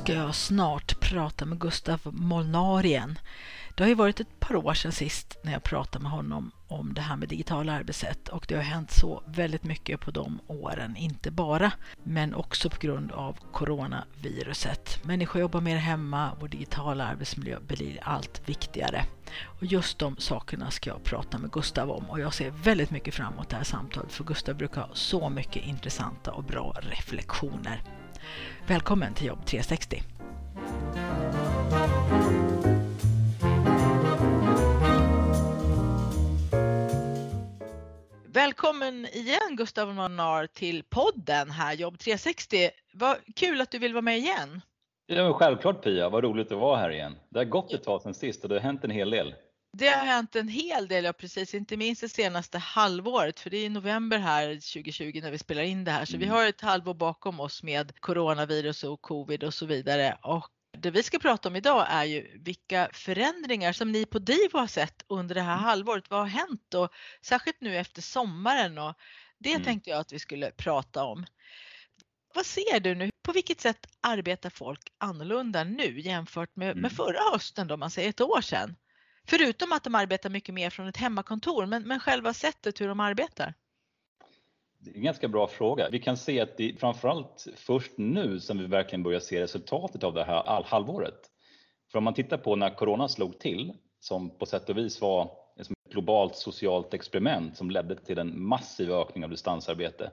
Ska jag snart prata med Gustav Molnar igen. Det har ju varit ett par år sedan sist när jag pratade med honom om det här med digitala arbetssätt och det har hänt så väldigt mycket på de åren, inte bara, men också på grund av coronaviruset. Människor jobbar mer hemma, vår digitala arbetsmiljö blir allt viktigare. Och just de sakerna ska jag prata med Gustav om och jag ser väldigt mycket fram emot det här samtalet för Gustav brukar ha så mycket intressanta och bra reflektioner. Välkommen till Jobb 360! Välkommen igen Gustav Monar till podden här Jobb 360. Vad kul att du vill vara med igen. Ja, men självklart Pia, vad roligt att vara här igen. Det har gått ett tag sedan sist och det har hänt en hel del. Det har hänt en hel del, ja precis, inte minst det senaste halvåret, för det är november här 2020 när vi spelar in det här, så mm. vi har ett halvår bakom oss med coronavirus och covid och så vidare. Och det vi ska prata om idag är ju vilka förändringar som ni på Divo har sett under det här mm. halvåret. Vad har hänt och särskilt nu efter sommaren och det mm. tänkte jag att vi skulle prata om. Vad ser du nu? På vilket sätt arbetar folk annorlunda nu jämfört med, mm. med förra hösten då man säger ett år sedan? Förutom att de arbetar mycket mer från ett hemmakontor, men, men själva sättet hur de arbetar? Det är en ganska bra fråga. Vi kan se att det är framförallt först nu som vi verkligen börjar se resultatet av det här halvåret. För om man tittar på när corona slog till, som på sätt och vis var ett globalt socialt experiment som ledde till en massiv ökning av distansarbete,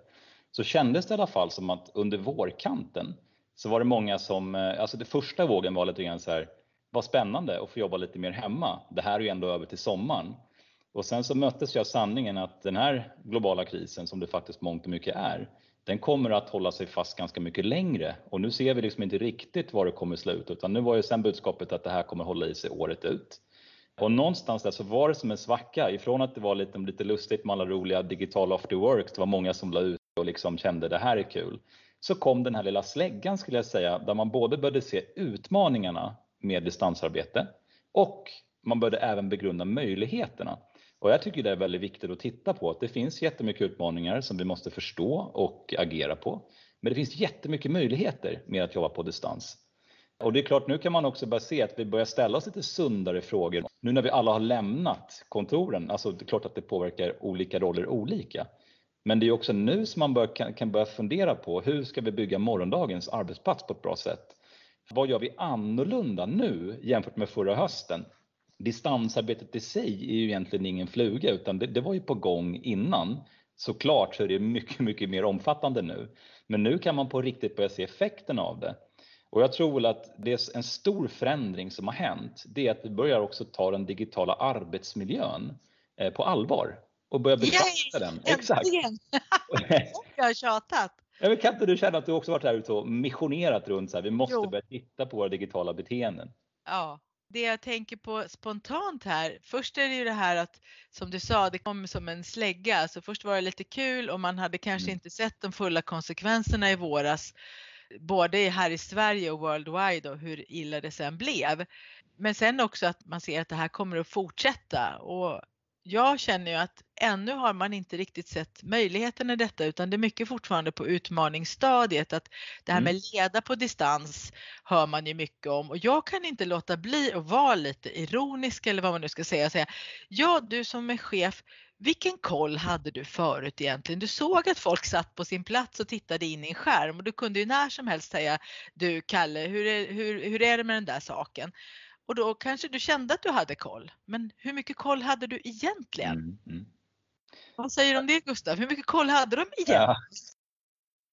så kändes det i alla fall som att under vårkanten så var det många som, eh, alltså det första vågen var lite grann så här, vad spännande att få jobba lite mer hemma. Det här är ju ändå över till sommaren. Och sen så möttes jag sanningen att den här globala krisen som det faktiskt mångt och mycket är, den kommer att hålla sig fast ganska mycket längre och nu ser vi liksom inte riktigt var det kommer sluta utan nu var ju sen budskapet att det här kommer hålla i sig året ut. Och någonstans där så var det som en svacka ifrån att det var lite, lite lustigt med alla roliga digitala after work, det var många som la ut och liksom kände det här är kul. Så kom den här lilla släggan skulle jag säga där man både började se utmaningarna med distansarbete och man började även begrunda möjligheterna. Och jag tycker det är väldigt viktigt att titta på att det finns jättemycket utmaningar som vi måste förstå och agera på. Men det finns jättemycket möjligheter med att jobba på distans. Och det är klart, nu kan man också börja se att vi börjar ställa oss lite sundare frågor. Nu när vi alla har lämnat kontoren, alltså det är klart att det påverkar olika roller olika. Men det är också nu som man bör, kan, kan börja fundera på hur ska vi bygga morgondagens arbetsplats på ett bra sätt? Vad gör vi annorlunda nu jämfört med förra hösten? Distansarbetet i sig är ju egentligen ingen fluga utan det, det var ju på gång innan. Såklart så är det mycket, mycket mer omfattande nu. Men nu kan man på riktigt börja se effekten av det. Och jag tror väl att det är en stor förändring som har hänt. Det är att vi börjar också ta den digitala arbetsmiljön eh, på allvar och börja betrakta den. Exakt. jag har tjatat. Men kan inte du känna att du också varit där ute och missionerat runt så här, vi måste jo. börja titta på våra digitala beteenden? Ja, det jag tänker på spontant här, först är det ju det här att som du sa, det kom som en slägga. Alltså först var det lite kul och man hade kanske mm. inte sett de fulla konsekvenserna i våras, både här i Sverige och worldwide och hur illa det sen blev. Men sen också att man ser att det här kommer att fortsätta och jag känner ju att ännu har man inte riktigt sett möjligheten i detta utan det är mycket fortfarande på utmaningsstadiet att det här med mm. leda på distans hör man ju mycket om och jag kan inte låta bli att vara lite ironisk eller vad man nu ska säga och säga ja du som är chef vilken koll hade du förut egentligen? Du såg att folk satt på sin plats och tittade in i en skärm och du kunde ju när som helst säga du Kalle, hur är, hur, hur är det med den där saken? Och då kanske du kände att du hade koll. Men hur mycket koll hade du egentligen? Mm, mm. Vad säger du om det Gustav? Hur mycket koll hade de egentligen? Ja.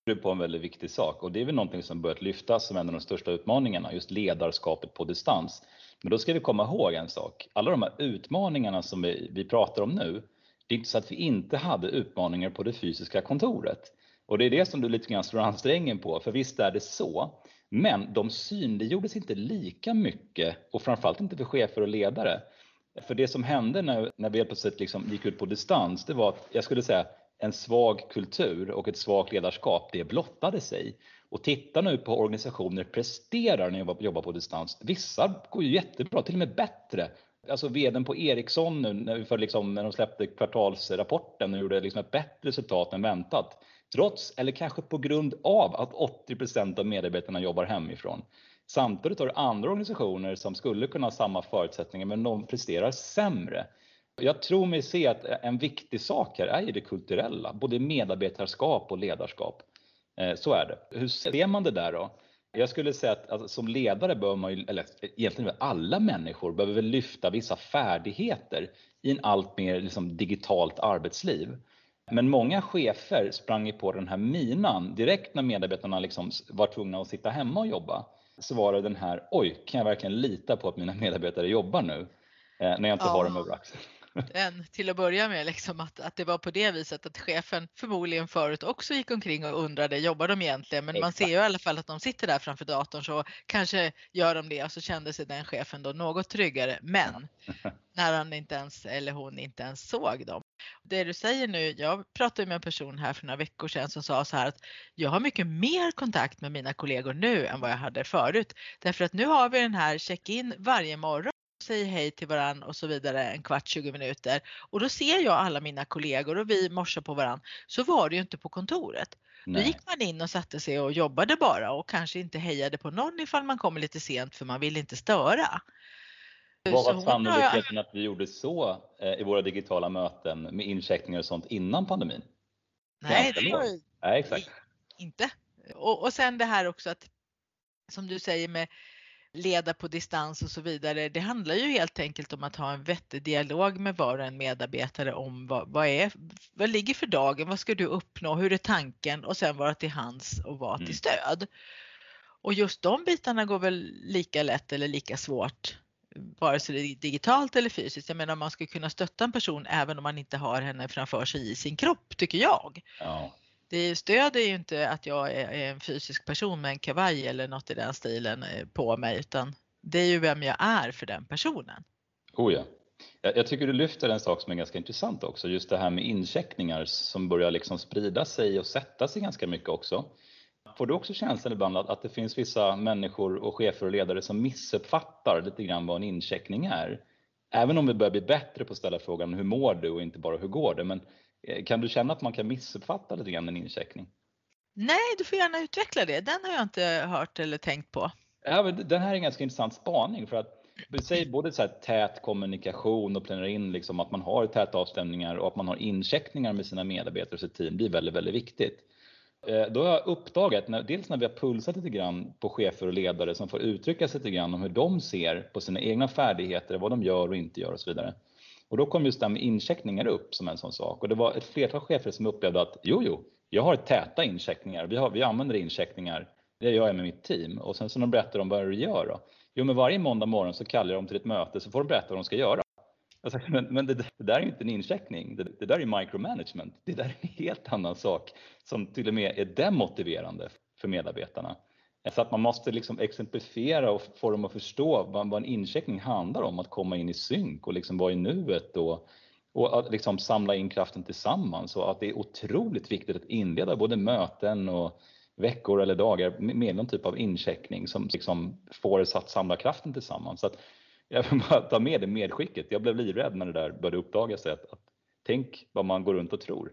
Du är på en väldigt viktig sak och det är väl någonting som börjat lyftas som en av de största utmaningarna, just ledarskapet på distans. Men då ska vi komma ihåg en sak. Alla de här utmaningarna som vi, vi pratar om nu, det är inte så att vi inte hade utmaningar på det fysiska kontoret. Och det är det som du lite grann slår ansträngen på, för visst är det så men de synliggjordes inte lika mycket och framförallt inte för chefer och ledare. För det som hände när, när vi plötsligt liksom gick ut på distans, det var att jag skulle säga en svag kultur och ett svagt ledarskap, det blottade sig. Och titta nu på organisationer presterar när jag jobbar på distans. Vissa går ju jättebra, till och med bättre. Alltså vdn på Ericsson nu, för liksom, när de släppte kvartalsrapporten och gjorde liksom ett bättre resultat än väntat. Trots, eller kanske på grund av, att 80% av medarbetarna jobbar hemifrån. Samtidigt har du andra organisationer som skulle kunna ha samma förutsättningar men de presterar sämre. Jag tror mig se att en viktig sak här är ju det kulturella, både medarbetarskap och ledarskap. Eh, så är det. Hur ser man det där då? Jag skulle säga att alltså, som ledare behöver man ju, eller egentligen alla människor behöver väl lyfta vissa färdigheter i en allt mer liksom, digitalt arbetsliv. Men många chefer sprang ju på den här minan direkt när medarbetarna liksom var tvungna att sitta hemma och jobba. Så var det den här, oj, kan jag verkligen lita på att mina medarbetare jobbar nu? Eh, när jag inte ja. har dem över axeln än till att börja med, liksom att, att det var på det viset att chefen förmodligen förut också gick omkring och undrade, jobbar de egentligen? Men Exakt. man ser ju i alla fall att de sitter där framför datorn så kanske gör de det och så kände sig den chefen då något tryggare. Men när han inte ens eller hon inte ens såg dem. Det du säger nu, jag pratade med en person här för några veckor sedan som sa så här att jag har mycket mer kontakt med mina kollegor nu än vad jag hade förut. Därför att nu har vi den här check-in varje morgon säger hej till varann och så vidare en kvart, 20 minuter och då ser jag alla mina kollegor och vi morsar på varann. Så var det ju inte på kontoret. Nej. Då gick man in och satte sig och jobbade bara och kanske inte hejade på någon ifall man kommer lite sent för man vill inte störa. Vad var sannolikheten att vi gjorde så eh, i våra digitala möten med incheckningar och sånt innan pandemin? Nej, det var Nej exakt. inte. Och, och sen det här också att som du säger med leda på distans och så vidare. Det handlar ju helt enkelt om att ha en vettig dialog med var och en medarbetare om vad, vad, är, vad ligger för dagen, vad ska du uppnå, hur är tanken och sen vara till hands och vara mm. till stöd. Och just de bitarna går väl lika lätt eller lika svårt vare sig det är digitalt eller fysiskt. Jag menar man ska kunna stötta en person även om man inte har henne framför sig i sin kropp tycker jag. Ja det stöder ju inte att jag är en fysisk person med en kavaj eller något i den stilen eh, på mig utan det är ju vem jag är för den personen. Oh ja. Jag tycker du lyfter en sak som är ganska intressant också, just det här med incheckningar som börjar liksom sprida sig och sätta sig ganska mycket också. Får du också känslan ibland att, det finns vissa människor och chefer och ledare som missuppfattar lite grann vad en incheckning är? Även om vi börjar bli bättre på att ställa frågan hur mår du och inte bara hur går det? Men Eh, kan du känna att man kan missuppfatta lite grann en incheckning? Nej, du får gärna utveckla det. Den har jag inte hört eller tänkt på. Ja, den här är en ganska intressant spaning för att säg både så tät kommunikation och planera in liksom att man har täta avstämningar och att man har incheckningar med sina medarbetare och sitt team blir väldigt, väldigt viktigt. Eh, då har jag uppdagat, dels när vi har pulsat lite grann på chefer och ledare som får uttrycka sig lite grann om hur de ser på sina egna färdigheter, vad de gör och inte gör och så vidare. Och då kom just det här med incheckningar upp som en sån sak. Och det var ett flertal chefer som upplevde att jo, jo, jag har täta incheckningar. Vi, har, vi använder incheckningar. Det gör jag med mitt team. Och sen så när de berättar om vad du gör då? Jo, men varje måndag morgon så kallar jag dem till ett möte så får de berätta vad de ska göra. Alltså, men, men det, det, där är ju inte en incheckning. Det, det där är micromanagement. Det där är en helt annan sak som till och med är demotiverande för medarbetarna. Så att man måste liksom exemplifiera och få dem att förstå vad, vad en incheckning handlar om, att komma in i synk och liksom vara i nuet och, och att liksom samla in kraften tillsammans och att det är otroligt viktigt att inleda både möten och veckor eller dagar med någon typ av incheckning som liksom får oss att samla kraften tillsammans. Så att jag vill bara ta med det medskicket. Jag blev livrädd när det där började uppdagas. Att, att tänk vad man går runt och tror.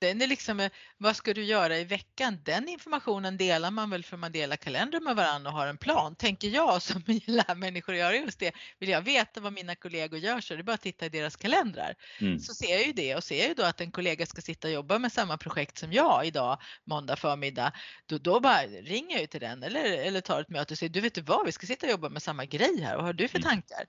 Den är liksom, eh, vad ska du göra i veckan? Den informationen delar man väl för man delar kalendern med varandra och har en plan, tänker jag som lär människor att göra just det. Vill jag veta vad mina kollegor gör så är det bara att titta i deras kalendrar. Mm. Så ser jag ju det och ser jag ju då att en kollega ska sitta och jobba med samma projekt som jag idag måndag förmiddag. Då, då bara ringer jag ju till den eller, eller tar ett möte och säger du vet du vad, vi ska sitta och jobba med samma grej här vad har du för mm. tankar?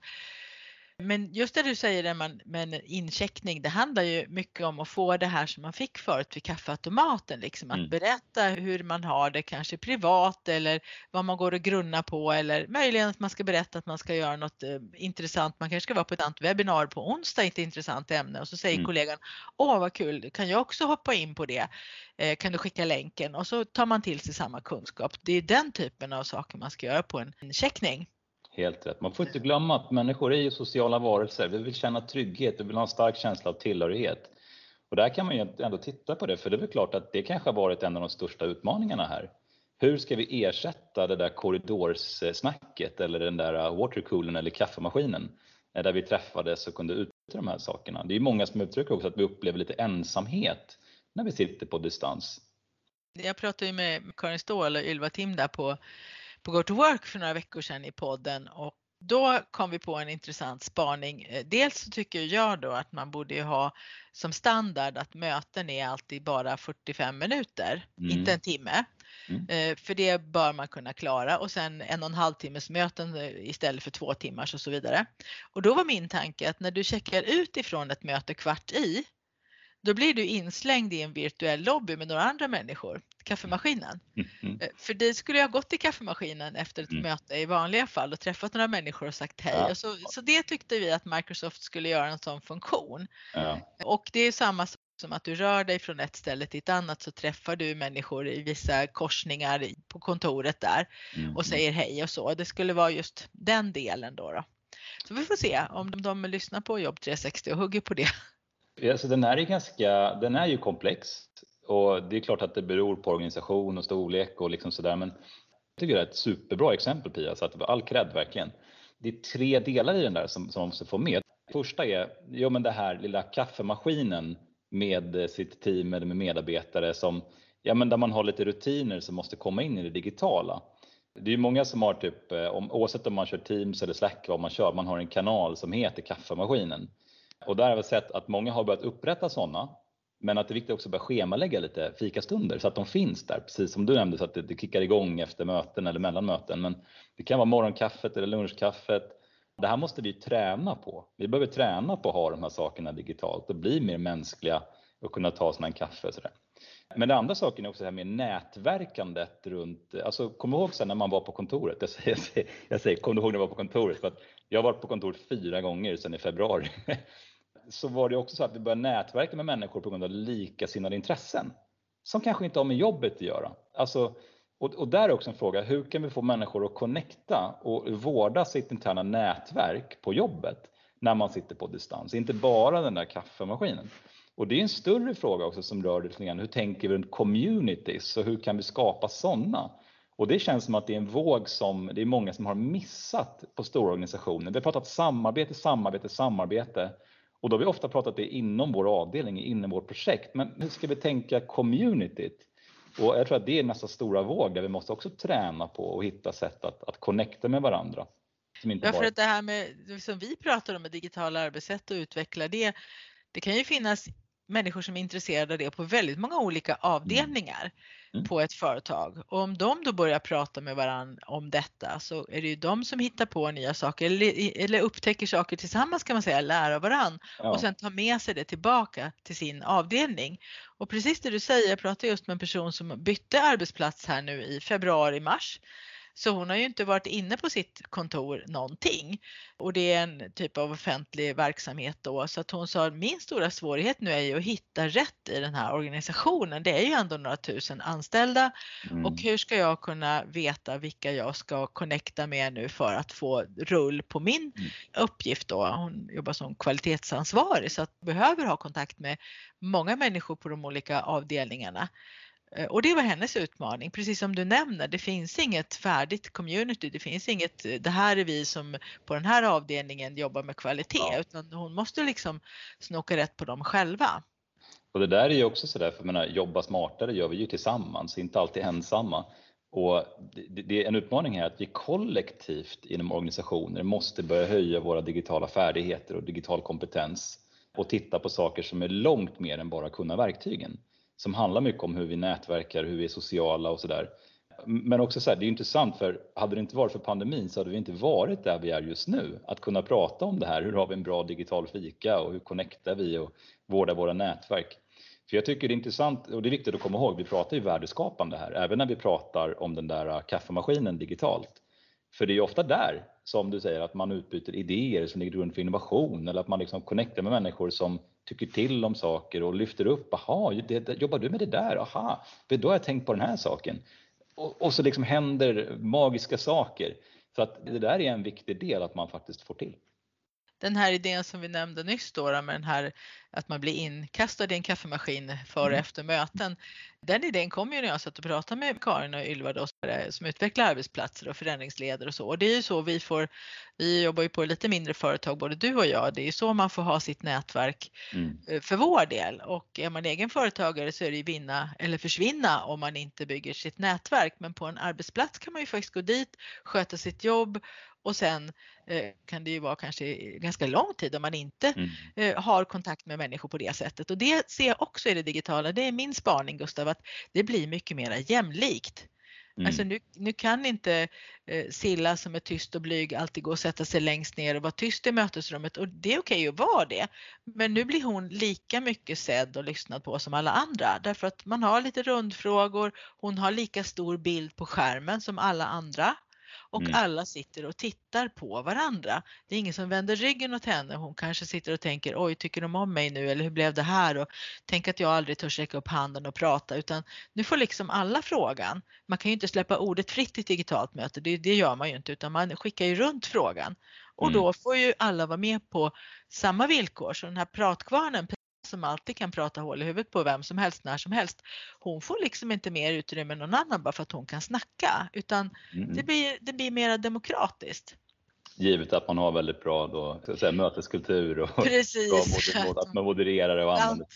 Men just det du säger med en incheckning, det handlar ju mycket om att få det här som man fick förut vid kaffeautomaten, liksom att mm. berätta hur man har det, kanske privat eller vad man går och grunnar på eller möjligen att man ska berätta att man ska göra något eh, intressant. Man kanske ska vara på ett webbinar på onsdag, ett intressant ämne och så säger mm. kollegan, åh vad kul, kan jag också hoppa in på det? Eh, kan du skicka länken? Och så tar man till sig samma kunskap. Det är den typen av saker man ska göra på en checkning. Helt rätt. Man får inte glömma att människor är ju sociala varelser. Vi vill känna trygghet, vi vill ha en stark känsla av tillhörighet. Och där kan man ju ändå titta på det, för det är väl klart att det kanske har varit en av de största utmaningarna här. Hur ska vi ersätta det där korridorssnacket eller den där watercoolen eller kaffemaskinen där vi träffades och kunde utbyta de här sakerna. Det är många som uttrycker också att vi upplever lite ensamhet när vi sitter på distans. Jag pratade ju med Karin Ståhl och Ylva Tim där på på Go to Work för några veckor sedan i podden och då kom vi på en intressant spaning. Eh, dels så tycker jag då att man borde ha som standard att möten är alltid bara 45 minuter, mm. inte en timme. Mm. Eh, för det bör man kunna klara och sen en och en halv timmes möten eh, istället för två timmars och så vidare. Och då var min tanke att när du checkar ut ifrån ett möte kvart i då blir du inslängd i en virtuell lobby med några andra människor, kaffemaskinen. Mm. För dit skulle jag gått till kaffemaskinen efter ett mm. möte i vanliga fall och träffat några människor och sagt hej. Ja. Och så, så det tyckte vi att Microsoft skulle göra en sån funktion. Ja. Och det är samma som att du rör dig från ett ställe till ett annat så träffar du människor i vissa korsningar på kontoret där mm. och säger hej och så. Det skulle vara just den delen då. då. Så vi får se om de, de lyssnar på Jobb 360 och hugger på det. Alltså den, är ganska, den är ju komplex och det är klart att det beror på organisation och storlek och liksom sådär men jag tycker det är ett superbra exempel Pia, så att all cred verkligen. Det är tre delar i den där som, som man måste få med. Första är ja, men det här lilla kaffemaskinen med sitt team eller med medarbetare som, ja men där man har lite rutiner som måste komma in i det digitala. Det är många som har typ, eh, om, oavsett om man kör Teams eller Slack vad man kör, man har en kanal som heter kaffemaskinen. Och där har vi sett att många har börjat upprätta sådana. Men att det är viktigt också att börja schemalägga lite fikastunder så att de finns där, precis som du nämnde, så att det, det kickar igång efter möten eller mellan möten. Men det kan vara morgonkaffet eller lunchkaffet. Det här måste vi träna på. Vi behöver träna på att ha de här sakerna digitalt och bli mer mänskliga och kunna ta sådana en kaffe och sådär. Men den andra saken är också det här med nätverkandet runt, alltså kom ihåg sen när man var på kontoret, jag säger, jag säger, jag säger kom ihåg när du var på kontoret, för att jag har varit på kontoret fyra gånger sedan i februari så var det också så att vi började nätverka med människor på grund av likasinnade intressen. Som kanske inte har med jobbet att göra. Alltså, och, och där är också en fråga, hur kan vi få människor att connecta och vårda sitt interna nätverk på jobbet när man sitter på distans, inte bara den där kaffemaskinen. Och det är en större fråga också som rör lite grann, hur tänker vi runt communities och hur kan vi skapa sådana? Och det känns som att det är en våg som det är många som har missat på stora organisationer. Vi har pratat samarbete, samarbete, samarbete och då har vi ofta pratat det inom vår avdelning, inom vårt projekt. Men hur ska vi tänka communityt? Och jag tror att det är nästa stora våg där vi måste också träna på och hitta sätt att, att connecta med varandra. ja, för att det här med, som vi pratar om med digitala arbetssätt och utveckla det, det kan ju finnas människor som är intresserade av det på väldigt många olika avdelningar mm. Mm. på ett företag. Och om de då börjar prata med varandra om detta så är det ju de som hittar på nya saker eller, eller upptäcker saker tillsammans kan man säga, lära varandra ja. och sen tar med sig det tillbaka till sin avdelning. Och precis det du säger, jag pratade just med en person som bytte arbetsplats här nu i februari, mars så hon har ju inte varit inne på sitt kontor någonting och det är en typ av offentlig verksamhet då så att hon sa min stora svårighet nu är ju att hitta rätt i den här organisationen. Det är ju ändå några tusen anställda mm. och hur ska jag kunna veta vilka jag ska connecta med nu för att få rull på min mm. uppgift då. Hon jobbar som kvalitetsansvarig så att behöver ha kontakt med många människor på de olika avdelningarna. Eh, och det var hennes utmaning, precis som du nämner. Det finns inget färdigt community. Det finns inget, eh, det här är vi som på den här avdelningen jobbar med kvalitet, ja. utan hon måste liksom snoka rätt på dem själva. Och det där är ju också sådär, för menar, jobba smartare gör vi ju tillsammans, inte alltid ensamma. Och det, det är en utmaning här att vi kollektivt inom organisationer måste börja höja våra digitala färdigheter och digital kompetens och titta på saker som är långt mer än bara kunna verktygen som handlar mycket om hur vi nätverkar, hur vi är sociala och sådär. Men också så här, det är intressant för hade det inte varit för pandemin så hade vi inte varit där vi är just nu. Att kunna prata om det här, hur har vi en bra digital fika och hur connectar vi och vårdar våra nätverk. För jag tycker det är intressant och det är viktigt att komma ihåg, vi pratar ju värdeskapande här, även när vi pratar om den där äh, kaffemaskinen digitalt. För det är ju ofta där, som du säger, att man utbyter idéer som ligger grund för innovation eller att man liksom connectar med människor som tycker till om saker och lyfter upp, aha, det, jobbar du med det där? Aha, då har jag tänkt på den här saken. Och, och så liksom händer magiska saker. Så att det där är en viktig del att man faktiskt får till den här idén som vi nämnde nyss då med den här att man blir inkastad i en kaffemaskin före och mm. efter möten. Den idén kom ju när jag satt och pratade med Karin och Ylva då, som utvecklar arbetsplatser och förändringsledare och så. Och det är ju så vi får, vi jobbar ju på lite mindre företag både du och jag, det är ju så man får ha sitt nätverk mm. Eh, för vår del. Och är man egen företagare så är det ju vinna eller försvinna om man inte bygger sitt nätverk. Men på en arbetsplats kan man ju faktiskt gå dit, sköta sitt jobb och sen eh, kan det ju vara kanske ganska lång tid om man inte mm. eh, har kontakt med människor på det sättet. Och det ser jag också i det digitala, det är min spaning Gustav, att det blir mycket mer jämlikt. Mm. Alltså nu, nu kan inte eh, Silla som är tyst och blyg alltid gå och sätta sig längst ner och vara tyst i mötesrummet och det är okej att vara det. Men nu blir hon lika mycket sedd och lyssnad på som alla andra därför att man har lite rundfrågor, hon har lika stor bild på skärmen som alla andra och mm. alla sitter och tittar på varandra. Det är ingen som vänder ryggen åt henne. Hon kanske sitter och tänker oj, tycker de om mig nu eller hur blev det här? Och tänk att jag aldrig törs räcka upp handen och prata utan nu får liksom alla frågan. Man kan ju inte släppa ordet fritt i ett digitalt möte, det, det gör man ju inte utan man skickar ju runt frågan och mm. då får ju alla vara med på samma villkor. Så den här pratkvarnen som alltid kan prata hål i huvudet på vem som helst när som helst. Hon får liksom inte mer utrymme än någon annan bara för att hon kan snacka utan mm. det, blir, det blir mer demokratiskt. Givet att man har väldigt bra då, så att säga, möteskultur och Precis. bra att man modererar och använder.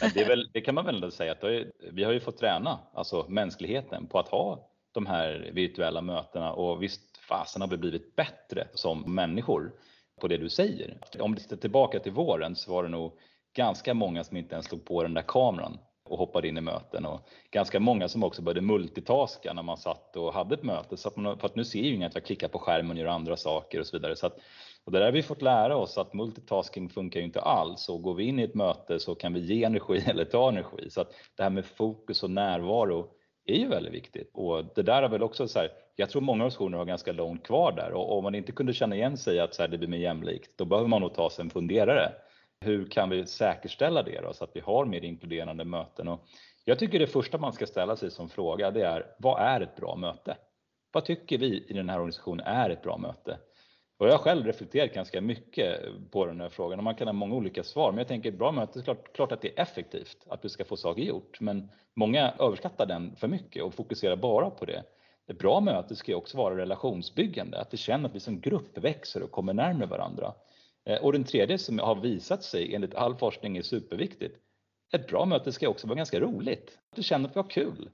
Men det, väl, det, kan man väl ändå säga att har, vi har ju fått träna, alltså mänskligheten, på att ha de här virtuella mötena och visst fasen har vi blivit bättre som människor på det du säger. Om vi tittar tillbaka till våren så var det nog ganska många som inte ens slog på den där kameran och hoppade in i möten och ganska många som också började multitaska när man satt och hade ett möte. Så att man, för att nu ser ju ingen att jag klickar på skärmen och gör andra saker och så vidare. Så att, och det där har vi fått lära oss att multitasking funkar ju inte alls och går vi in i ett möte så kan vi ge energi eller ta energi. Så att det här med fokus och närvaro är ju väldigt viktigt och det där är väl också så här, jag tror många organisationer har ganska långt kvar där och om man inte kunde känna igen sig att så här, det blir mer jämlikt, då behöver man nog ta sig en funderare hur kan vi säkerställa det då, så att vi har mer inkluderande möten? Och jag tycker det första man ska ställa sig som fråga det är, vad är ett bra möte? Vad tycker vi i den här organisationen är ett bra möte? Och jag har själv reflekterat ganska mycket på den här frågan och man kan ha många olika svar. Men jag tänker ett bra möte, är klart, klart att det är effektivt, att du ska få saker gjort. Men många överskattar den för mycket och fokuserar bara på det. Ett bra möte ska ju också vara relationsbyggande, att vi känner att vi som grupp växer och kommer närmare varandra. Eh, och den tredje som har visat sig enligt all forskning är superviktigt. Ett bra möte ska också vara ganska roligt. Att du känner att vi har kul.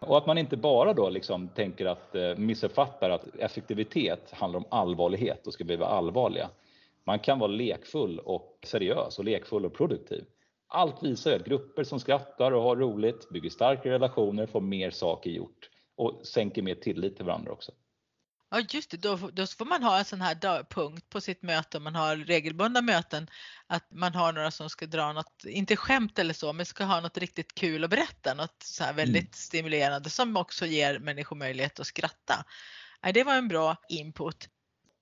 Och att man inte bara då liksom tänker att eh, missuppfattar att effektivitet handlar om allvarlighet och ska vi vara allvarliga. Man kan vara lekfull och seriös och lekfull och produktiv. Allt visar ju att grupper som skrattar och har roligt bygger starkare relationer, får mer saker gjort och sänker mer tillit till varandra också. Ja just det, då, då får man ha en sån här punkt på sitt möte om man har regelbundna möten att man har några som ska dra något, inte skämt eller så, men ska ha något riktigt kul att berätta, något så här väldigt mm. stimulerande som också ger människor möjlighet att skratta. det var en bra input.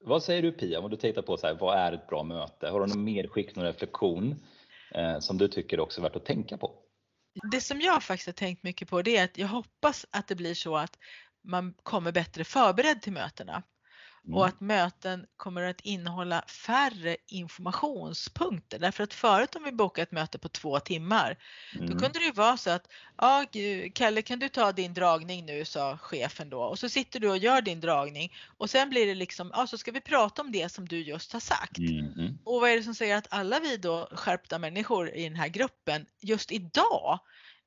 Vad säger du Pia, om du tittar på så här, vad är ett bra möte? Har du någon medskick, någon reflektion eh, som du tycker också är värt att tänka på? Det som jag faktiskt har tänkt mycket på det är att jag hoppas att det blir så att man kommer bättre förberedd till mötena. Mm. Och att möten kommer att innehålla färre informationspunkter. Därför att förut om vi bokade ett möte på två timmar, mm. då kunde det ju vara så att, ja Kalle kan du ta din dragning nu, sa chefen då. Och så sitter du och gör din dragning och sen blir det liksom, ja så ska vi prata om det som du just har sagt. Mm. Och vad är det som säger att alla vi då skärpta människor i den här gruppen just idag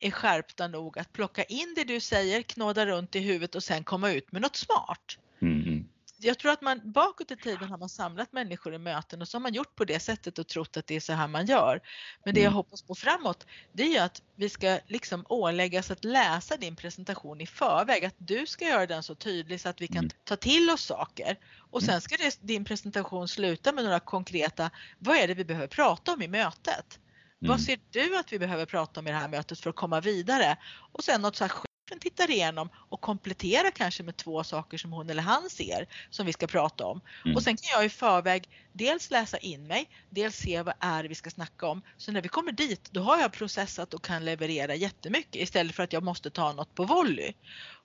är skärpta nog att plocka in det du säger, knåda runt i huvudet och sen komma ut med något smart. Mm. jag tror att man bakåt i tiden har man samlat människor i möten och så har man gjort på det sättet och trott att det är så här man gör. Men det jag Mm. hoppas på framåt det är att vi ska liksom åläggas att läsa din presentation i förväg. Att du ska göra den så tydlig så att vi kan Mm. ta till oss saker. Och sen Mm. ska det, din presentation sluta med några konkreta, vad är det vi behöver prata om i mötet? Mm. Vad ser du att vi behöver prata om i det här mötet för att komma vidare? Och sen något så här chefen tittar igenom och kompletterar kanske med två saker som hon eller han ser som vi ska prata om. Mm. Och sen kan jag i förväg dels läsa in mig, dels se vad är det vi ska snacka om. Så när vi kommer dit då har jag processat och kan leverera jättemycket istället för att jag måste ta något på volley.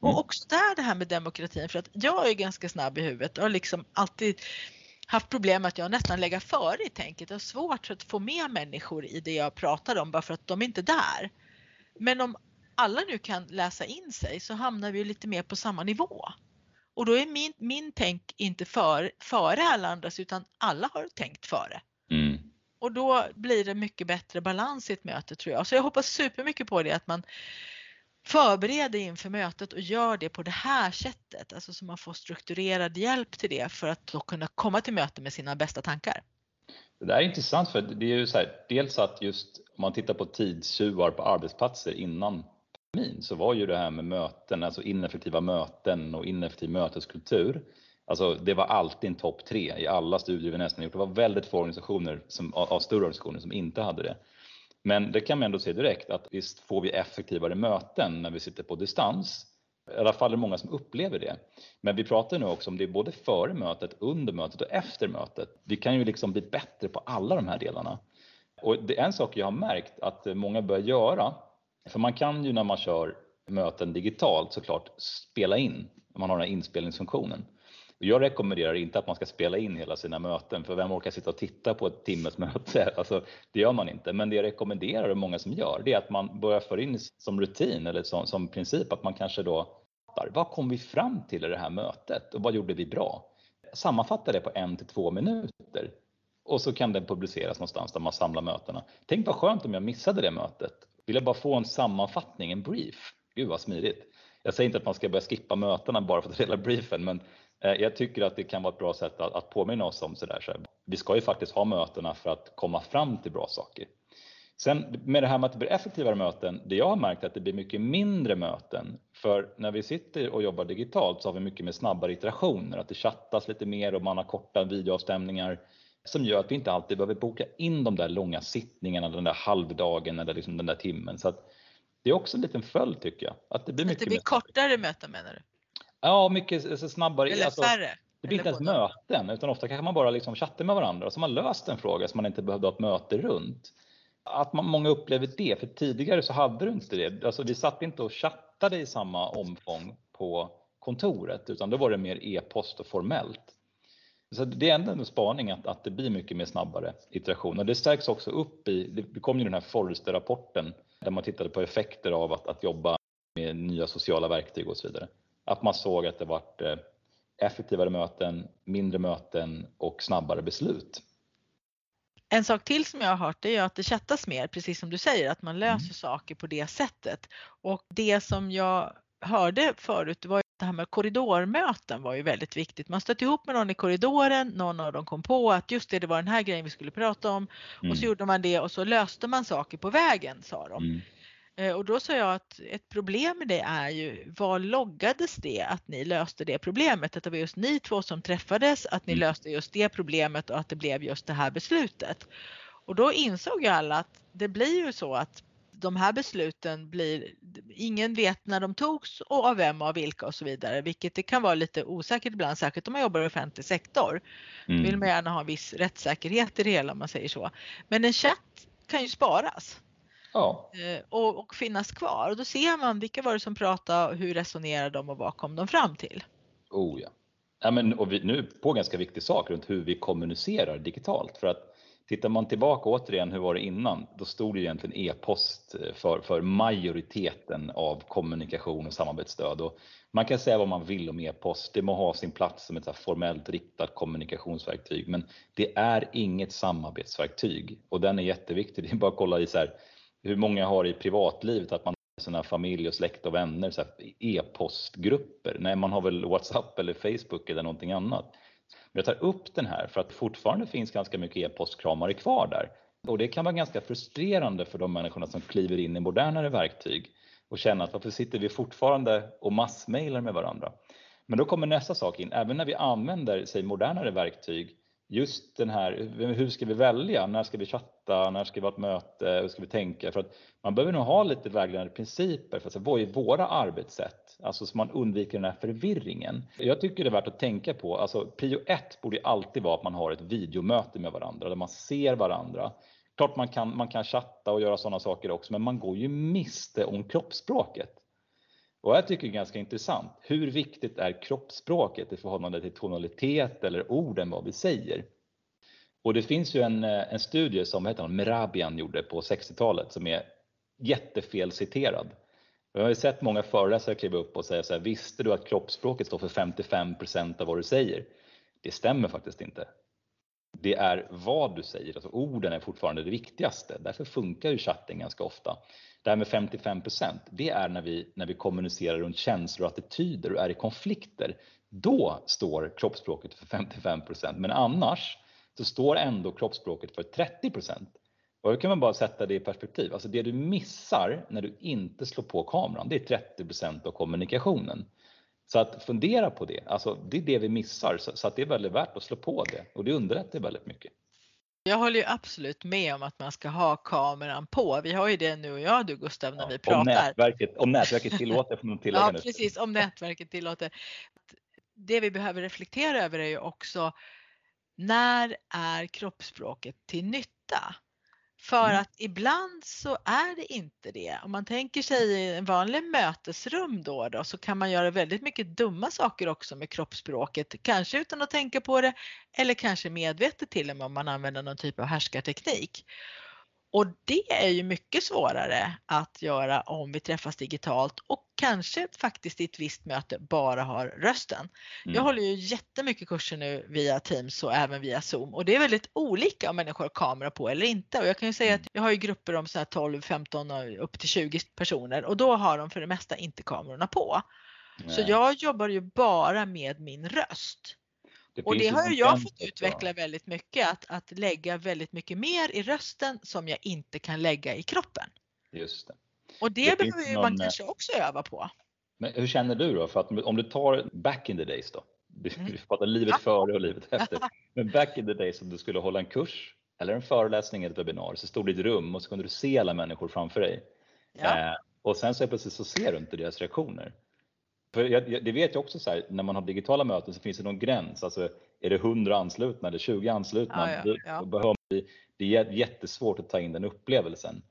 Och Mm. också där det här med demokratin för att jag är ganska snabb i huvudet och liksom alltid haft problem med att jag nästan lägger före i tänket. Jag har svårt att få med människor i det jag pratar om bara för att de är inte där. Men om alla nu kan läsa in sig så hamnar vi lite mer på samma nivå. Och då är min, min tänk inte för, före alla andras utan alla har tänkt före. Mm. Och då blir det mycket bättre balans i ett möte tror jag. Så jag hoppas supermycket på det att man Förbered dig inför mötet och gör det på det här sättet. Alltså så man får strukturerad hjälp till det för att då kunna komma till möte med sina bästa tankar. Det där är intressant för det är ju så här, dels att just om man tittar på tidstjuvar på arbetsplatser innan pandemin så var ju det här med möten, alltså ineffektiva möten och ineffektiv möteskultur. Alltså det var alltid en topp tre i alla studier vi nästan gjort. Det var väldigt få organisationer som, av större organisationer som inte hade det. Men det kan man ändå se direkt att visst får vi effektivare möten när vi sitter på distans. I alla fall är det många som upplever det. Men vi pratar nu också om det både före mötet, under mötet och efter mötet. Vi kan ju liksom bli bättre på alla de här delarna. Och det är en sak jag har märkt att många börjar göra, för man kan ju när man kör möten digitalt såklart spela in, man har den här inspelningsfunktionen. Jag rekommenderar inte att man ska spela in hela sina möten, för vem orkar sitta och titta på ett timmes möte? Alltså, det gör man inte. Men det jag rekommenderar och många som gör, det är att man börjar föra in som rutin eller som, som princip att man kanske då vad kom vi fram till i det här mötet och vad gjorde vi bra? Sammanfatta det på en till två minuter och så kan den publiceras någonstans där man samlar mötena. Tänk vad skönt om jag missade det mötet. Vill jag bara få en sammanfattning, en brief? Gud vad smidigt. Jag säger inte att man ska börja skippa mötena bara för att dela briefen, men jag tycker att det kan vara ett bra sätt att, att påminna oss om sådär. Så vi ska ju faktiskt ha mötena för att komma fram till bra saker. Sen med det här med att det blir effektivare möten, det jag har märkt är att det blir mycket mindre möten. För när vi sitter och jobbar digitalt så har vi mycket mer snabbare iterationer, att det chattas lite mer och man har korta videoavstämningar som gör att vi inte alltid behöver boka in de där långa sittningarna, den där halvdagen eller liksom den där timmen. Så att det är också en liten följd tycker jag. Att det blir Att mycket det blir kortare möten menar du? Ja, mycket alltså, snabbare. Eller alltså, färre? det blir inte ens möten, utan ofta kanske man bara liksom chattar med varandra och så har man löst en fråga som man inte behövde ha ett möte runt. Att man, många upplever det, för tidigare så hade du inte det. Alltså vi satt inte och chattade i samma omfång på kontoret, utan då var det mer e-post och formellt. Så det är ändå en spaning att, att det blir mycket mer snabbare iteration och det stärks också upp i, det kom ju den här Forrester-rapporten där man tittade på effekter av att, att jobba med nya sociala verktyg och så vidare. Att man såg att det vart eh, effektivare möten, mindre möten och snabbare beslut. En sak till som jag har hört är att det chattas mer, precis som du säger, att man löser Mm. saker på det sättet. Och det som jag hörde förut var det här med korridormöten var ju väldigt viktigt. Man stötte ihop med någon i korridoren, någon av dem kom på att just det, det var den här grejen vi skulle prata om och så Mm. gjorde man det och så löste man saker på vägen sa de. Mm. Eh, Och då sa jag att ett problem med det är ju, var loggades det att ni löste det problemet? Att det var just ni två som träffades, att ni Mm. löste just det problemet och att det blev just det här beslutet. Och då insåg ju alla att det blir ju så att de här besluten blir, ingen vet när de togs och av vem och av vilka och så vidare, vilket det kan vara lite osäkert ibland, särskilt om man jobbar i offentlig sektor. Då vill Mm. man gärna ha en viss rättssäkerhet i det hela om man säger så. Men en chatt kan ju sparas Ja, eh, och, och finnas kvar och då ser man vilka var det som pratade, hur resonerade de och vad kom de fram till. oh ja. ja men, och vi, nu på en ganska viktig sak runt hur vi kommunicerar digitalt. För att tittar man tillbaka återigen, hur var det innan? Då stod det egentligen e-post för, för majoriteten av kommunikation och samarbetsstöd. Och man kan säga vad man vill om e-post, det må ha sin plats som ett formellt riktat kommunikationsverktyg, men det är inget samarbetsverktyg och den är jätteviktig. Det är bara att kolla i så här, hur många har i privatlivet att man har sina familj och släkt och vänner, e-postgrupper. Nej, man har väl WhatsApp eller Facebook eller någonting annat. Men jag tar upp den här för att fortfarande finns ganska mycket e-postkramare kvar där. Och det kan vara ganska frustrerande för de människorna som kliver in i modernare verktyg och känner att varför sitter vi fortfarande och massmailar med varandra? Men då kommer nästa sak in, även när vi använder sig modernare verktyg just den här, hur ska vi välja? När ska vi chatta? När ska vi ha ett möte? Hur ska vi tänka? För att man behöver nog ha lite vägledande principer för att säga, vad är våra arbetssätt? Alltså så man undviker den här förvirringen. Jag tycker det är värt att tänka på, alltså prio ett borde alltid vara att man har ett videomöte med varandra där man ser varandra. Klart man kan, man kan chatta och göra sådana saker också, men man går ju miste om kroppsspråket. Och jag tycker det är ganska intressant. Hur viktigt är kroppsspråket i förhållande till tonalitet eller orden vad vi säger? Och det finns ju en, eh, en studie som heter hon, Merabian gjorde på 60-talet som är jättefel citerad. Jag har ju sett många föreläsare kliva upp och säga så här, visste du att kroppsspråket står för 55% av vad du säger? Det stämmer faktiskt inte. Det är vad du säger, alltså orden är fortfarande det viktigaste. Därför funkar ju chatten ganska ofta. Det här med 55% det är när vi, när vi kommunicerar runt känslor och attityder och är i konflikter. Då står kroppsspråket för 55% men annars så står ändå kroppsspråket för 30 och då kan man bara sätta det i perspektiv. Alltså det du missar när du inte slår på kameran, det är 30% av kommunikationen. Så att fundera på det. Alltså det är det vi missar, så att det är väldigt värt att slå på det och det underlättar väldigt mycket. Jag håller ju absolut med om att man ska ha kameran på. Vi har ju det nu och jag du Gustav när ja, vi pratar. Om nätverket, om nätverket tillåter får man tillägga Ja precis, om nätverket tillåter. Det vi behöver reflektera över är ju också när är kroppsspråket till nytta? För mm. att ibland så är det inte det. Om man tänker sig i en vanlig mötesrum då, då så kan man göra väldigt mycket dumma saker också med kroppsspråket. Kanske utan att tänka på det eller kanske medvetet till och med om man använder någon typ av härskarteknik. Och det är ju mycket svårare att göra om vi träffas digitalt och kanske faktiskt i ett visst möte bara har rösten. Mm. Jag håller ju jättemycket kurser nu via Teams och även via Zoom och det är väldigt olika om människor har kamera på eller inte. Och jag kan ju säga att mm. jag har ju grupper om så 12, 15 och upp till 20 personer och då har de för det mesta inte kamerorna på. Nej. Så jag jobbar ju bara med min röst. Det och det har ju jag fått utveckla väldigt mycket, att, att lägga väldigt mycket mer i rösten som jag inte kan lägga i kroppen. Just det. Och det, det behöver någon... man eh, kanske också öva på. Men hur känner du då? För att om du tar back in the days då, vi mm. pratar livet ja. före och livet efter. Men back in the days om du skulle hålla en kurs eller en föreläsning eller ett webbinar så stod du i ett rum och så kunde du se alla människor framför dig. Ja. Eh, och sen så plötsligt så ser du inte deras reaktioner. För jag, det vet jag också så här, när man har digitala möten så finns det någon gräns. Alltså är det 100 anslutna eller 20 anslutna? Ja, ja, ja. Det, det är jättesvårt att ta in den upplevelsen.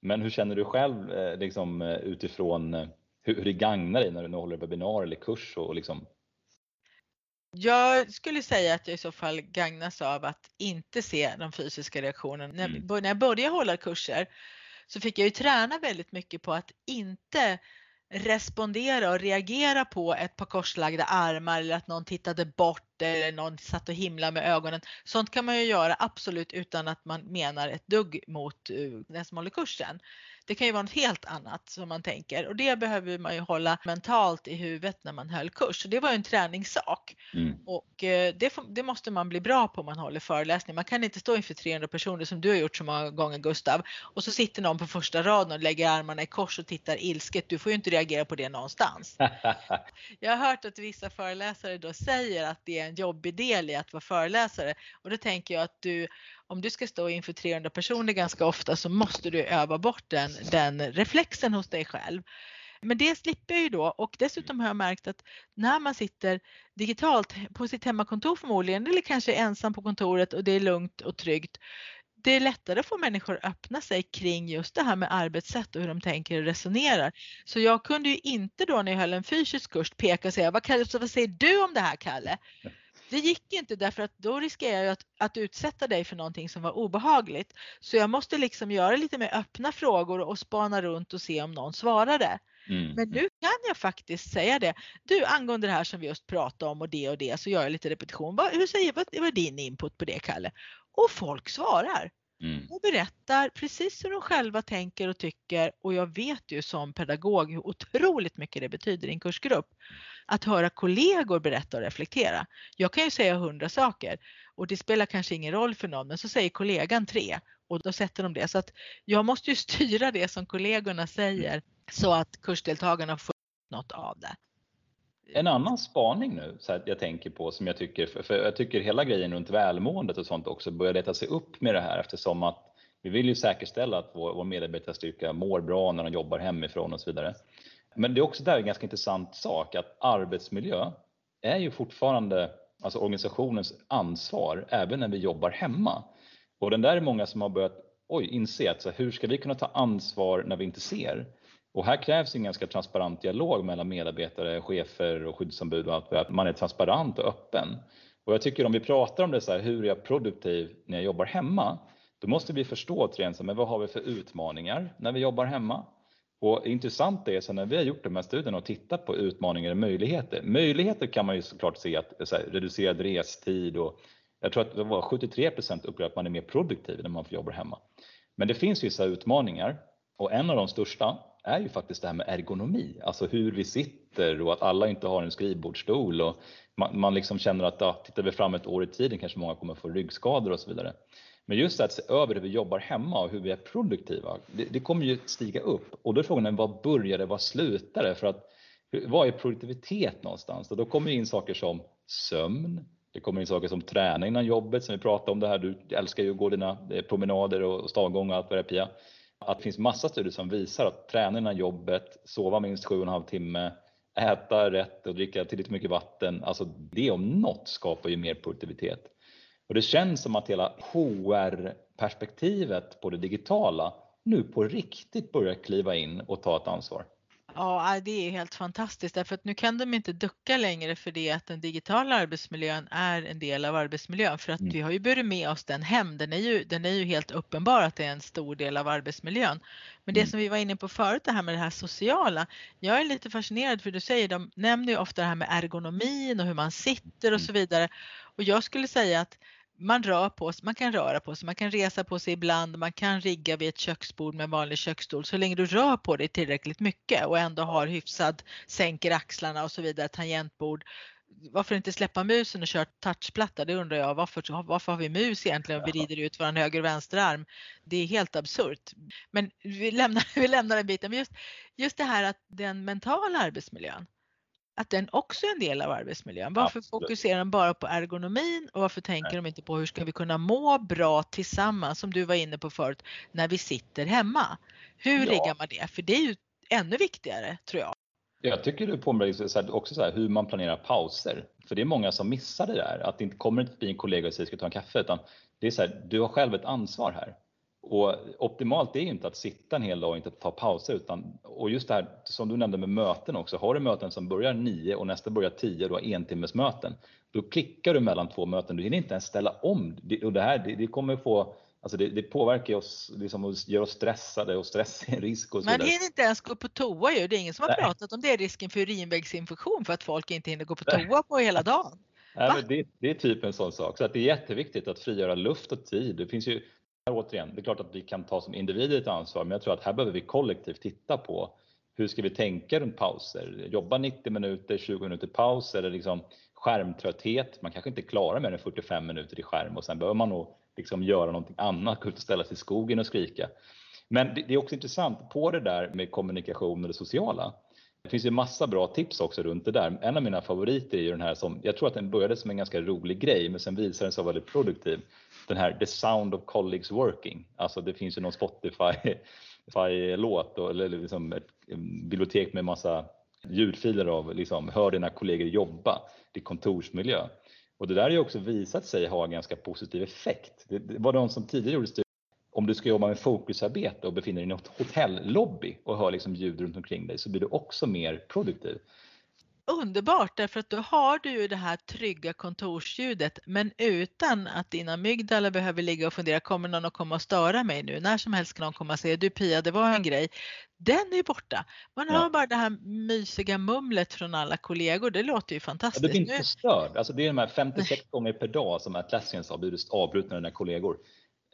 Men hur känner du själv eh, liksom, eh, utifrån eh, hur, hur det gagnar dig när du håller webbinar eller kurs? Och liksom... Jag skulle säga att jag i så fall gagnas av att inte se de fysiska reaktionerna. Mm. När jag började hålla kurser så fick jag ju träna väldigt mycket på att inte respondera och reagera på ett par korslagda armar eller att någon tittade bort eller någon satt och himlade med ögonen. Sånt kan man ju göra absolut utan att man menar ett dugg mot eh, den som håller kursen. Det kan ju vara något helt annat som man tänker och det behöver man ju hålla mentalt i huvudet när man höll kurs. Så det var ju en träningssak mm. och eh, det, det, måste man bli bra på om man håller föreläsning. Man kan inte stå inför 300 personer som du har gjort så många gånger Gustav och så sitter någon på första raden och lägger armarna i kors och tittar ilsket. Du får ju inte reagera på det någonstans. Jag har hört att vissa föreläsare då säger att det är en jobbig del i att vara föreläsare och då tänker jag att du om du ska stå inför 300 personer ganska ofta så måste du öva bort den, den reflexen hos dig själv. Men det slipper jag ju då och dessutom har jag märkt att när man sitter digitalt på sitt hemmakontor förmodligen eller kanske ensam på kontoret och det är lugnt och tryggt. Det är lättare att få människor att öppna sig kring just det här med arbetssätt och hur de tänker och resonerar. Så jag kunde ju inte då när jag höll en fysisk kurs peka och säga vad, vad säger du om det här Kalle? Det gick inte därför att då riskerar jag att, att utsätta dig för någonting som var obehagligt. Så jag måste liksom göra lite mer öppna frågor och spana runt och se om någon svarade. Mm. Men nu kan jag faktiskt säga det. Du angående det här som vi just pratade om och det och det så gör jag lite repetition. Vad, hur säger, vad, vad är din input på det Kalle? Och folk svarar. mm. och berättar precis hur de själva tänker och tycker och jag vet ju som pedagog hur otroligt mycket det betyder i en kursgrupp att höra kollegor berätta och reflektera. Jag kan ju säga hundra saker och det spelar kanske ingen roll för någon men så säger kollegan tre och då sätter de det. Så att jag måste ju styra det som kollegorna säger så att kursdeltagarna får något av det. En annan spaning nu, så här, jag tänker på, som jag tycker, för jag tycker hela grejen runt välmåendet och sånt också börjar leta sig upp med det här eftersom att vi vill ju säkerställa att vår, vår medarbetarstyrka mår bra när de jobbar hemifrån och så vidare. Men det är också där en ganska intressant sak att arbetsmiljö är ju fortfarande alltså organisationens ansvar även när vi jobbar hemma. Och den där är många som har börjat oj, inse att så hur ska vi kunna ta ansvar när vi inte ser? Och här krävs en ganska transparent dialog mellan medarbetare, chefer och skyddsombud och allt, att man är transparent och öppen. Och jag tycker om vi pratar om det så här, hur är jag produktiv när jag jobbar hemma? Då måste vi förstå återigen, men vad har vi för utmaningar när vi jobbar hemma? Och intressant är så när vi har gjort de här studierna och tittat på utmaningar och möjligheter. Möjligheter kan man ju såklart se att så här, reducerad restid och jag tror att det var 73 upplever att man är mer produktiv när man får jobba hemma. Men det finns vissa utmaningar och en av de största är ju faktiskt det här med ergonomi, alltså hur vi sitter och att alla inte har en skrivbordsstol och man, man liksom känner att ja, tittar vi fram ett år i tiden kanske många kommer få ryggskador och så vidare. Men just att se över hur vi jobbar hemma och hur vi är produktiva, det, det kommer ju stiga upp och då är frågan vad börjar det, vad slutar det? För att vad är produktivitet någonstans? Och då kommer ju in saker som sömn, det kommer in saker som träning innan jobbet som vi pratade om det här. Du älskar ju att gå dina eh, promenader och stavgång och allt vad det är Pia. Att det finns massa studier som visar att träna innan jobbet, sova minst 7,5 timme, äta rätt och dricka tillräckligt mycket vatten. Alltså det om något skapar ju mer produktivitet. Och det känns som att hela HR-perspektivet på det digitala nu på riktigt börjar kliva in och ta ett ansvar. Ja, det är helt fantastiskt därför att nu kan de inte ducka längre för det att den digitala arbetsmiljön är en del av arbetsmiljön för att mm. vi har ju burit med oss den hem. Den är, ju, den är ju helt uppenbar att det är en stor del av arbetsmiljön. Men det mm. som vi var inne på förut, det här med det här sociala. Jag är lite fascinerad för du säger, de nämner ju ofta det här med ergonomin och hur man sitter och mm. så vidare. Och jag skulle säga att man rör på sig, man kan röra på sig, man kan resa på sig ibland, man kan rigga vid ett köksbord med en vanlig köksstol så länge du rör på dig tillräckligt mycket och ändå har hyfsad, sänker axlarna och så vidare, tangentbord. Varför inte släppa musen och köra touchplatta? Det undrar jag. Varför, varför har vi mus egentligen vi rider ut vår höger och vänsterarm? Det är helt absurt. Men vi lämnar, vi lämnar den biten. Men just, just det här att den mentala arbetsmiljön att den också är en del av arbetsmiljön. Varför Absolut. fokuserar de bara på ergonomin och varför tänker Nej. de inte på hur ska vi kunna må bra tillsammans som du var inne på förut när vi sitter hemma? Hur ja. riggar man det? För det är ju ännu viktigare tror jag. Jag tycker du påminner också så här, hur man planerar pauser. För det är många som missar det där, att det inte kommer inte förbi en kollega och säger ska ta en kaffe utan det är så här, du har själv ett ansvar här. Och optimalt är inte att sitta en hel dag och inte ta pauser utan, och just det här som du nämnde med möten också, har du möten som börjar 9 och nästa börjar 10 och en timmes möten, då klickar du mellan två möten, du hinner inte ens ställa om. Och det här det, det kommer få Alltså det, det, påverkar oss, liksom, gör oss stressade och stress är en risk. Och så Man hinner inte ens gå på toa ju. Det är ingen som har Nej. pratat om det, risken för urinvägsinfektion för att folk inte hinner gå på toa på hela dagen. Nej, men det, det, är typ en sån sak. Så att det är jätteviktigt att frigöra luft och tid. Det finns ju återigen, det är klart att vi kan ta som individer ett ansvar, men jag tror att här behöver vi kollektivt titta på hur ska vi tänka runt pauser? Jobba 90 minuter, 20 minuter paus eller liksom skärmtrötthet. Man kanske inte klarar mer än 45 minuter i skärm och sen behöver man nog liksom göra någonting annat, gå ut och ställa sig i skogen och skrika. Men det är också intressant på det där med kommunikation och det sociala. Det finns ju massa bra tips också runt det där. En av mina favoriter är ju den här som, jag tror att den började som en ganska rolig grej, men sen visade den sig vara väldigt produktiv den här The Sound of Colleagues Working. Alltså det finns ju någon Spotify-låt eller liksom ett bibliotek med massa ljudfiler av liksom, hör dina kollegor jobba, det är kontorsmiljö. Och det där har ju också visat sig ha en ganska positiv effekt. Det var de som tidigare gjorde studier om du ska jobba med fokusarbete och befinner dig i något hotellobby och hör liksom ljud runt omkring dig så blir du också mer produktiv underbart därför att då har du ju det här trygga kontorsljudet men utan att dina amygdala behöver ligga och fundera, kommer någon att komma och störa mig nu? När som helst kan någon komma och säga, du Pia det var en grej. Den är borta. Man ja. hör bara det här mysiga mumlet från alla kollegor, det låter ju fantastiskt. Ja, du blir inte störd. Alltså det är de här 56 gånger per dag som Atlassian sa, blir avbrutna av dina kollegor.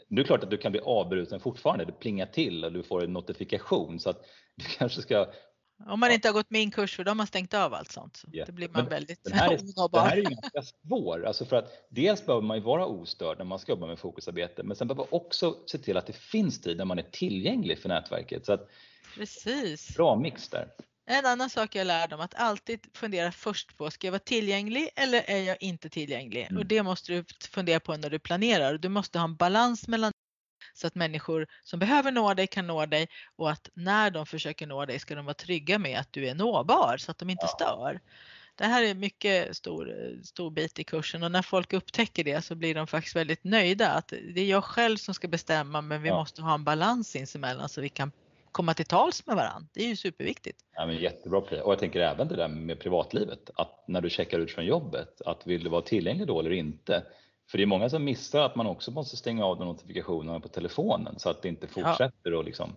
Nu är det klart att du kan bli avbruten fortfarande, det plingar till och du får en notifikation så att du kanske ska om man inte har gått min kurs för de har stängt av allt sånt. Så yeah. Det blir man Men väldigt den här, är, den här är ganska svår. Alltså för att dels behöver man ju vara ostörd när man ska jobba med fokusarbete. Men sen behöver man också se till att det finns tid när man är tillgänglig för nätverket. Så att, Precis. Bra mix där. En annan sak jag lärde om att alltid fundera först på, ska jag vara tillgänglig eller är jag inte tillgänglig? Mm. Och det måste du fundera på när du planerar. Du måste ha en balans mellan så att människor som behöver nå dig kan nå dig och att när de försöker nå dig ska de vara trygga med att du är nåbar så att de inte stör. Det här är mycket stor, stor bit i kursen och när folk upptäcker det så blir de faktiskt väldigt nöjda att det är jag själv som ska bestämma men vi ja. måste ha en balans sinsemellan så vi kan komma till tals med varandra. Det är ju superviktigt. Ja, men jättebra och jag tänker även det där med privatlivet, att när du checkar ut från jobbet, att vill du vara tillgänglig då eller inte? För det är många som missar att man också måste stänga av notifikationerna på telefonen så att det inte fortsätter ja. och liksom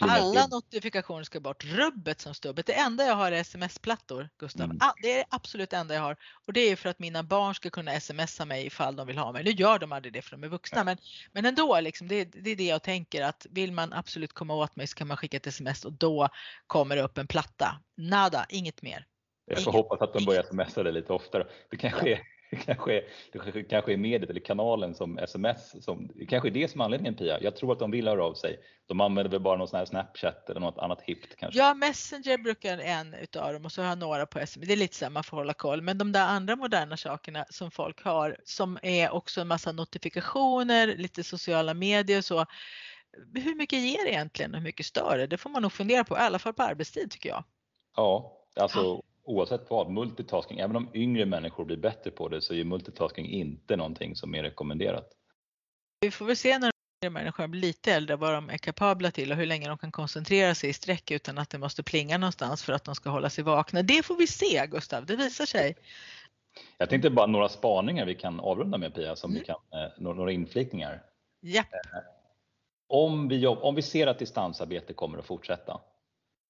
alla notifikationer ska bort. Rubbet som stubbet. Det enda jag har är sms-plattor, Gustav. Mm. Det är det absolut enda jag har. Och det är för att mina barn ska kunna smsa mig ifall de vill ha mig. Nu gör de aldrig det för de är vuxna, men, men ändå, liksom, det, det, är det jag tänker att vill man absolut komma åt mig så kan man skicka ett sms och då kommer det upp en platta. Nada, inget mer. Jag får hoppas att de börjar smsa det lite oftare. Det kanske är kanske, det kanske är mediet eller kanalen som sms. Som, det kanske är det som är anledningen Pia. Jag tror att de vill höra av sig. De använder väl bara någon sån här Snapchat eller något annat hippt kanske. Ja, Messenger brukar en utav dem och så har jag några på sms. Det är lite så man får hålla koll. Men de där andra moderna sakerna som folk har som är också en massa notifikationer, lite sociala medier och så. Hur mycket ger det egentligen och hur mycket stör det? Det får man nog fundera på, i alla fall på arbetstid tycker jag. Ja, alltså oavsett vad, multitasking, även om yngre människor blir bättre på det så är multitasking inte någonting som är rekommenderat. Vi får väl se när de människorna blir lite äldre vad de är kapabla till och hur länge de kan koncentrera sig i sträck utan att det måste plinga någonstans för att de ska hålla sig vakna. Det får vi se Gustav, det visar sig. Jag tänkte bara några spaningar vi kan avrunda med Pia, som mm. vi kan, eh, några inflikningar. Ja. Eh, om vi, om vi ser att distansarbete kommer att fortsätta,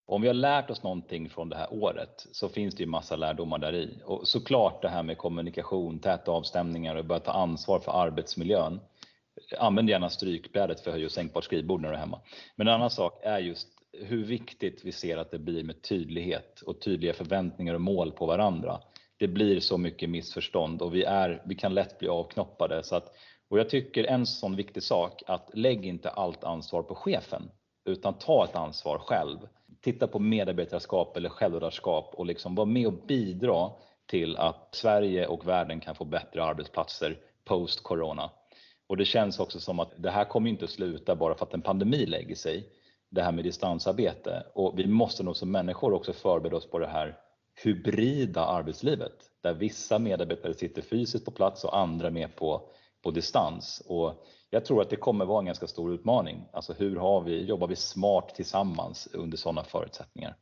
om vi har lärt oss någonting från det här året så finns det ju massa lärdomar där i. Och såklart det här med kommunikation, täta avstämningar och börja ta ansvar för arbetsmiljön. Använd gärna strykbrädet för höj och sänkbart skrivbord när du är hemma. Men en annan sak är just hur viktigt vi ser att det blir med tydlighet och tydliga förväntningar och mål på varandra. Det blir så mycket missförstånd och vi, är, vi kan lätt bli avknoppade. Så att, och jag tycker en sån viktig sak att lägg inte allt ansvar på chefen utan ta ett ansvar själv titta på medarbetarskap eller självledarskap och liksom vara med och bidra till att Sverige och världen kan få bättre arbetsplatser post corona. Och det känns också som att det här kommer inte att sluta bara för att en pandemi lägger sig, det här med distansarbete. Och vi måste nog som människor också förbereda oss på det här hybrida arbetslivet, där vissa medarbetare sitter fysiskt på plats och andra med på, på distans. Och jag tror att det kommer vara en ganska stor utmaning. Alltså hur har vi, jobbar vi smart tillsammans under sådana förutsättningar?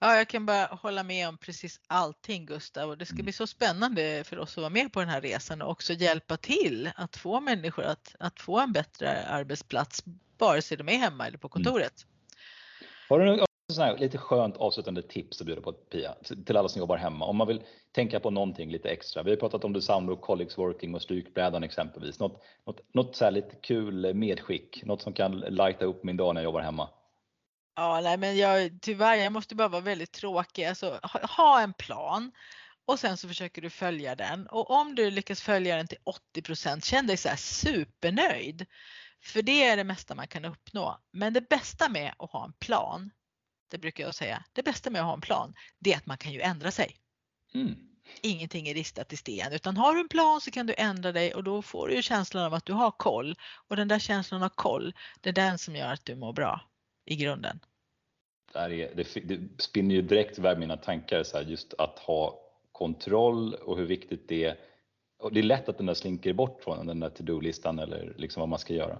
Ja, jag kan bara hålla med om precis allting Gustav och det ska mm. bli så spännande för oss att vara med på den här resan och också hjälpa till att få människor att, att få en bättre arbetsplats vare sig de är hemma eller på mm. kontoret. Mm. Har du här, lite skönt avslutande tips att bjuda på Pia, till alla som jobbar hemma. Om man vill tänka på någonting lite extra. Vi har pratat om Desamro, Colleagues Working och Strykbrädan exempelvis. Något, något, något så lite kul medskick, något som kan lighta upp min dag när jag jobbar hemma. Ja, nej, men jag, tyvärr, jag måste bara vara väldigt tråkig. Alltså, ha, ha en plan och sen så försöker du följa den och om du lyckas följa den till 80% känn dig så här supernöjd. För det är det mesta man kan uppnå. Men det bästa med att ha en plan, det brukar jag säga, det bästa med att ha en plan, det är att man kan ju ändra sig. Mm. Ingenting är ristat i sten utan har du en plan så kan du ändra dig och då får du ju känslan av att du har koll och den där känslan av koll, det är den som gör att du mår bra i grunden. Det, är, det, det spinner ju direkt iväg mina tankar så här, just att ha kontroll och hur viktigt det är. Och det är lätt att den där slinker bort från den där to-do-listan eller liksom vad man ska göra.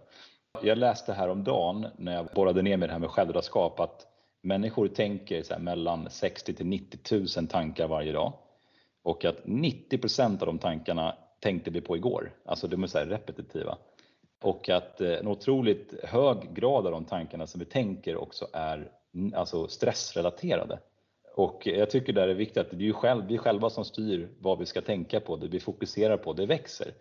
Jag läste häromdagen när jag borrade ner med det här med självledarskap att Människor tänker så mellan 60 till 90 000 tankar varje dag och att 90% av de tankarna tänkte vi på igår. Alltså de är så repetitiva. Och att eh, en otroligt hög grad av de tankarna som vi tänker också är alltså stressrelaterade. Och jag tycker det är viktigt att det är ju själv, vi själva som styr vad vi ska tänka på, det vi fokuserar på, det växer.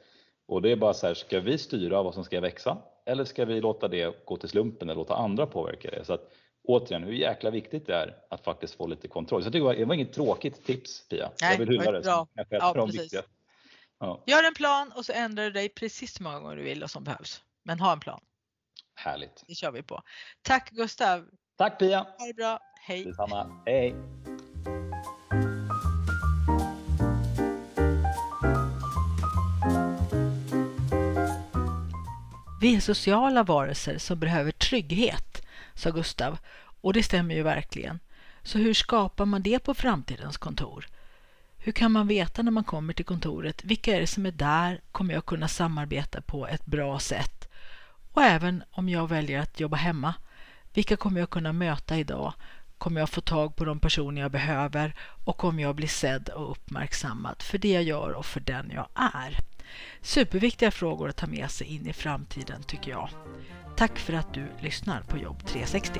Och det är bara så här, ska vi styra vad som ska växa eller ska vi låta det gå till slumpen eller låta andra påverka det? Så att, återigen, hur jäkla viktigt det är att faktiskt få lite kontroll. Så det var, det var inget tråkigt tips Pia. Nej, jag vill hylla det. bra. Ja, de viktiga. Ja, Gör en plan och så ändrar du dig precis så många gånger du vill och som behövs. Men ha en plan. härligt. Det kör vi på. Tack Gustav. Tack Pia! Ha det bra. Hej. Detsamma. Hej! Vi är sociala varelser som behöver trygghet, sa Gustav. Och det stämmer ju verkligen. Så hur skapar man det på framtidens kontor? Hur kan man veta när man kommer till kontoret vilka är det som är där? Kommer jag kunna samarbeta på ett bra sätt? Och även om jag väljer att jobba hemma, vilka kommer jag kunna möta idag? Kommer jag få tag på de personer jag behöver och kommer jag bli sedd och uppmärksammad för det jag gör och för den jag är? Superviktiga frågor att ta med sig in i framtiden tycker jag. Tack för att du lyssnar på Jobb 360.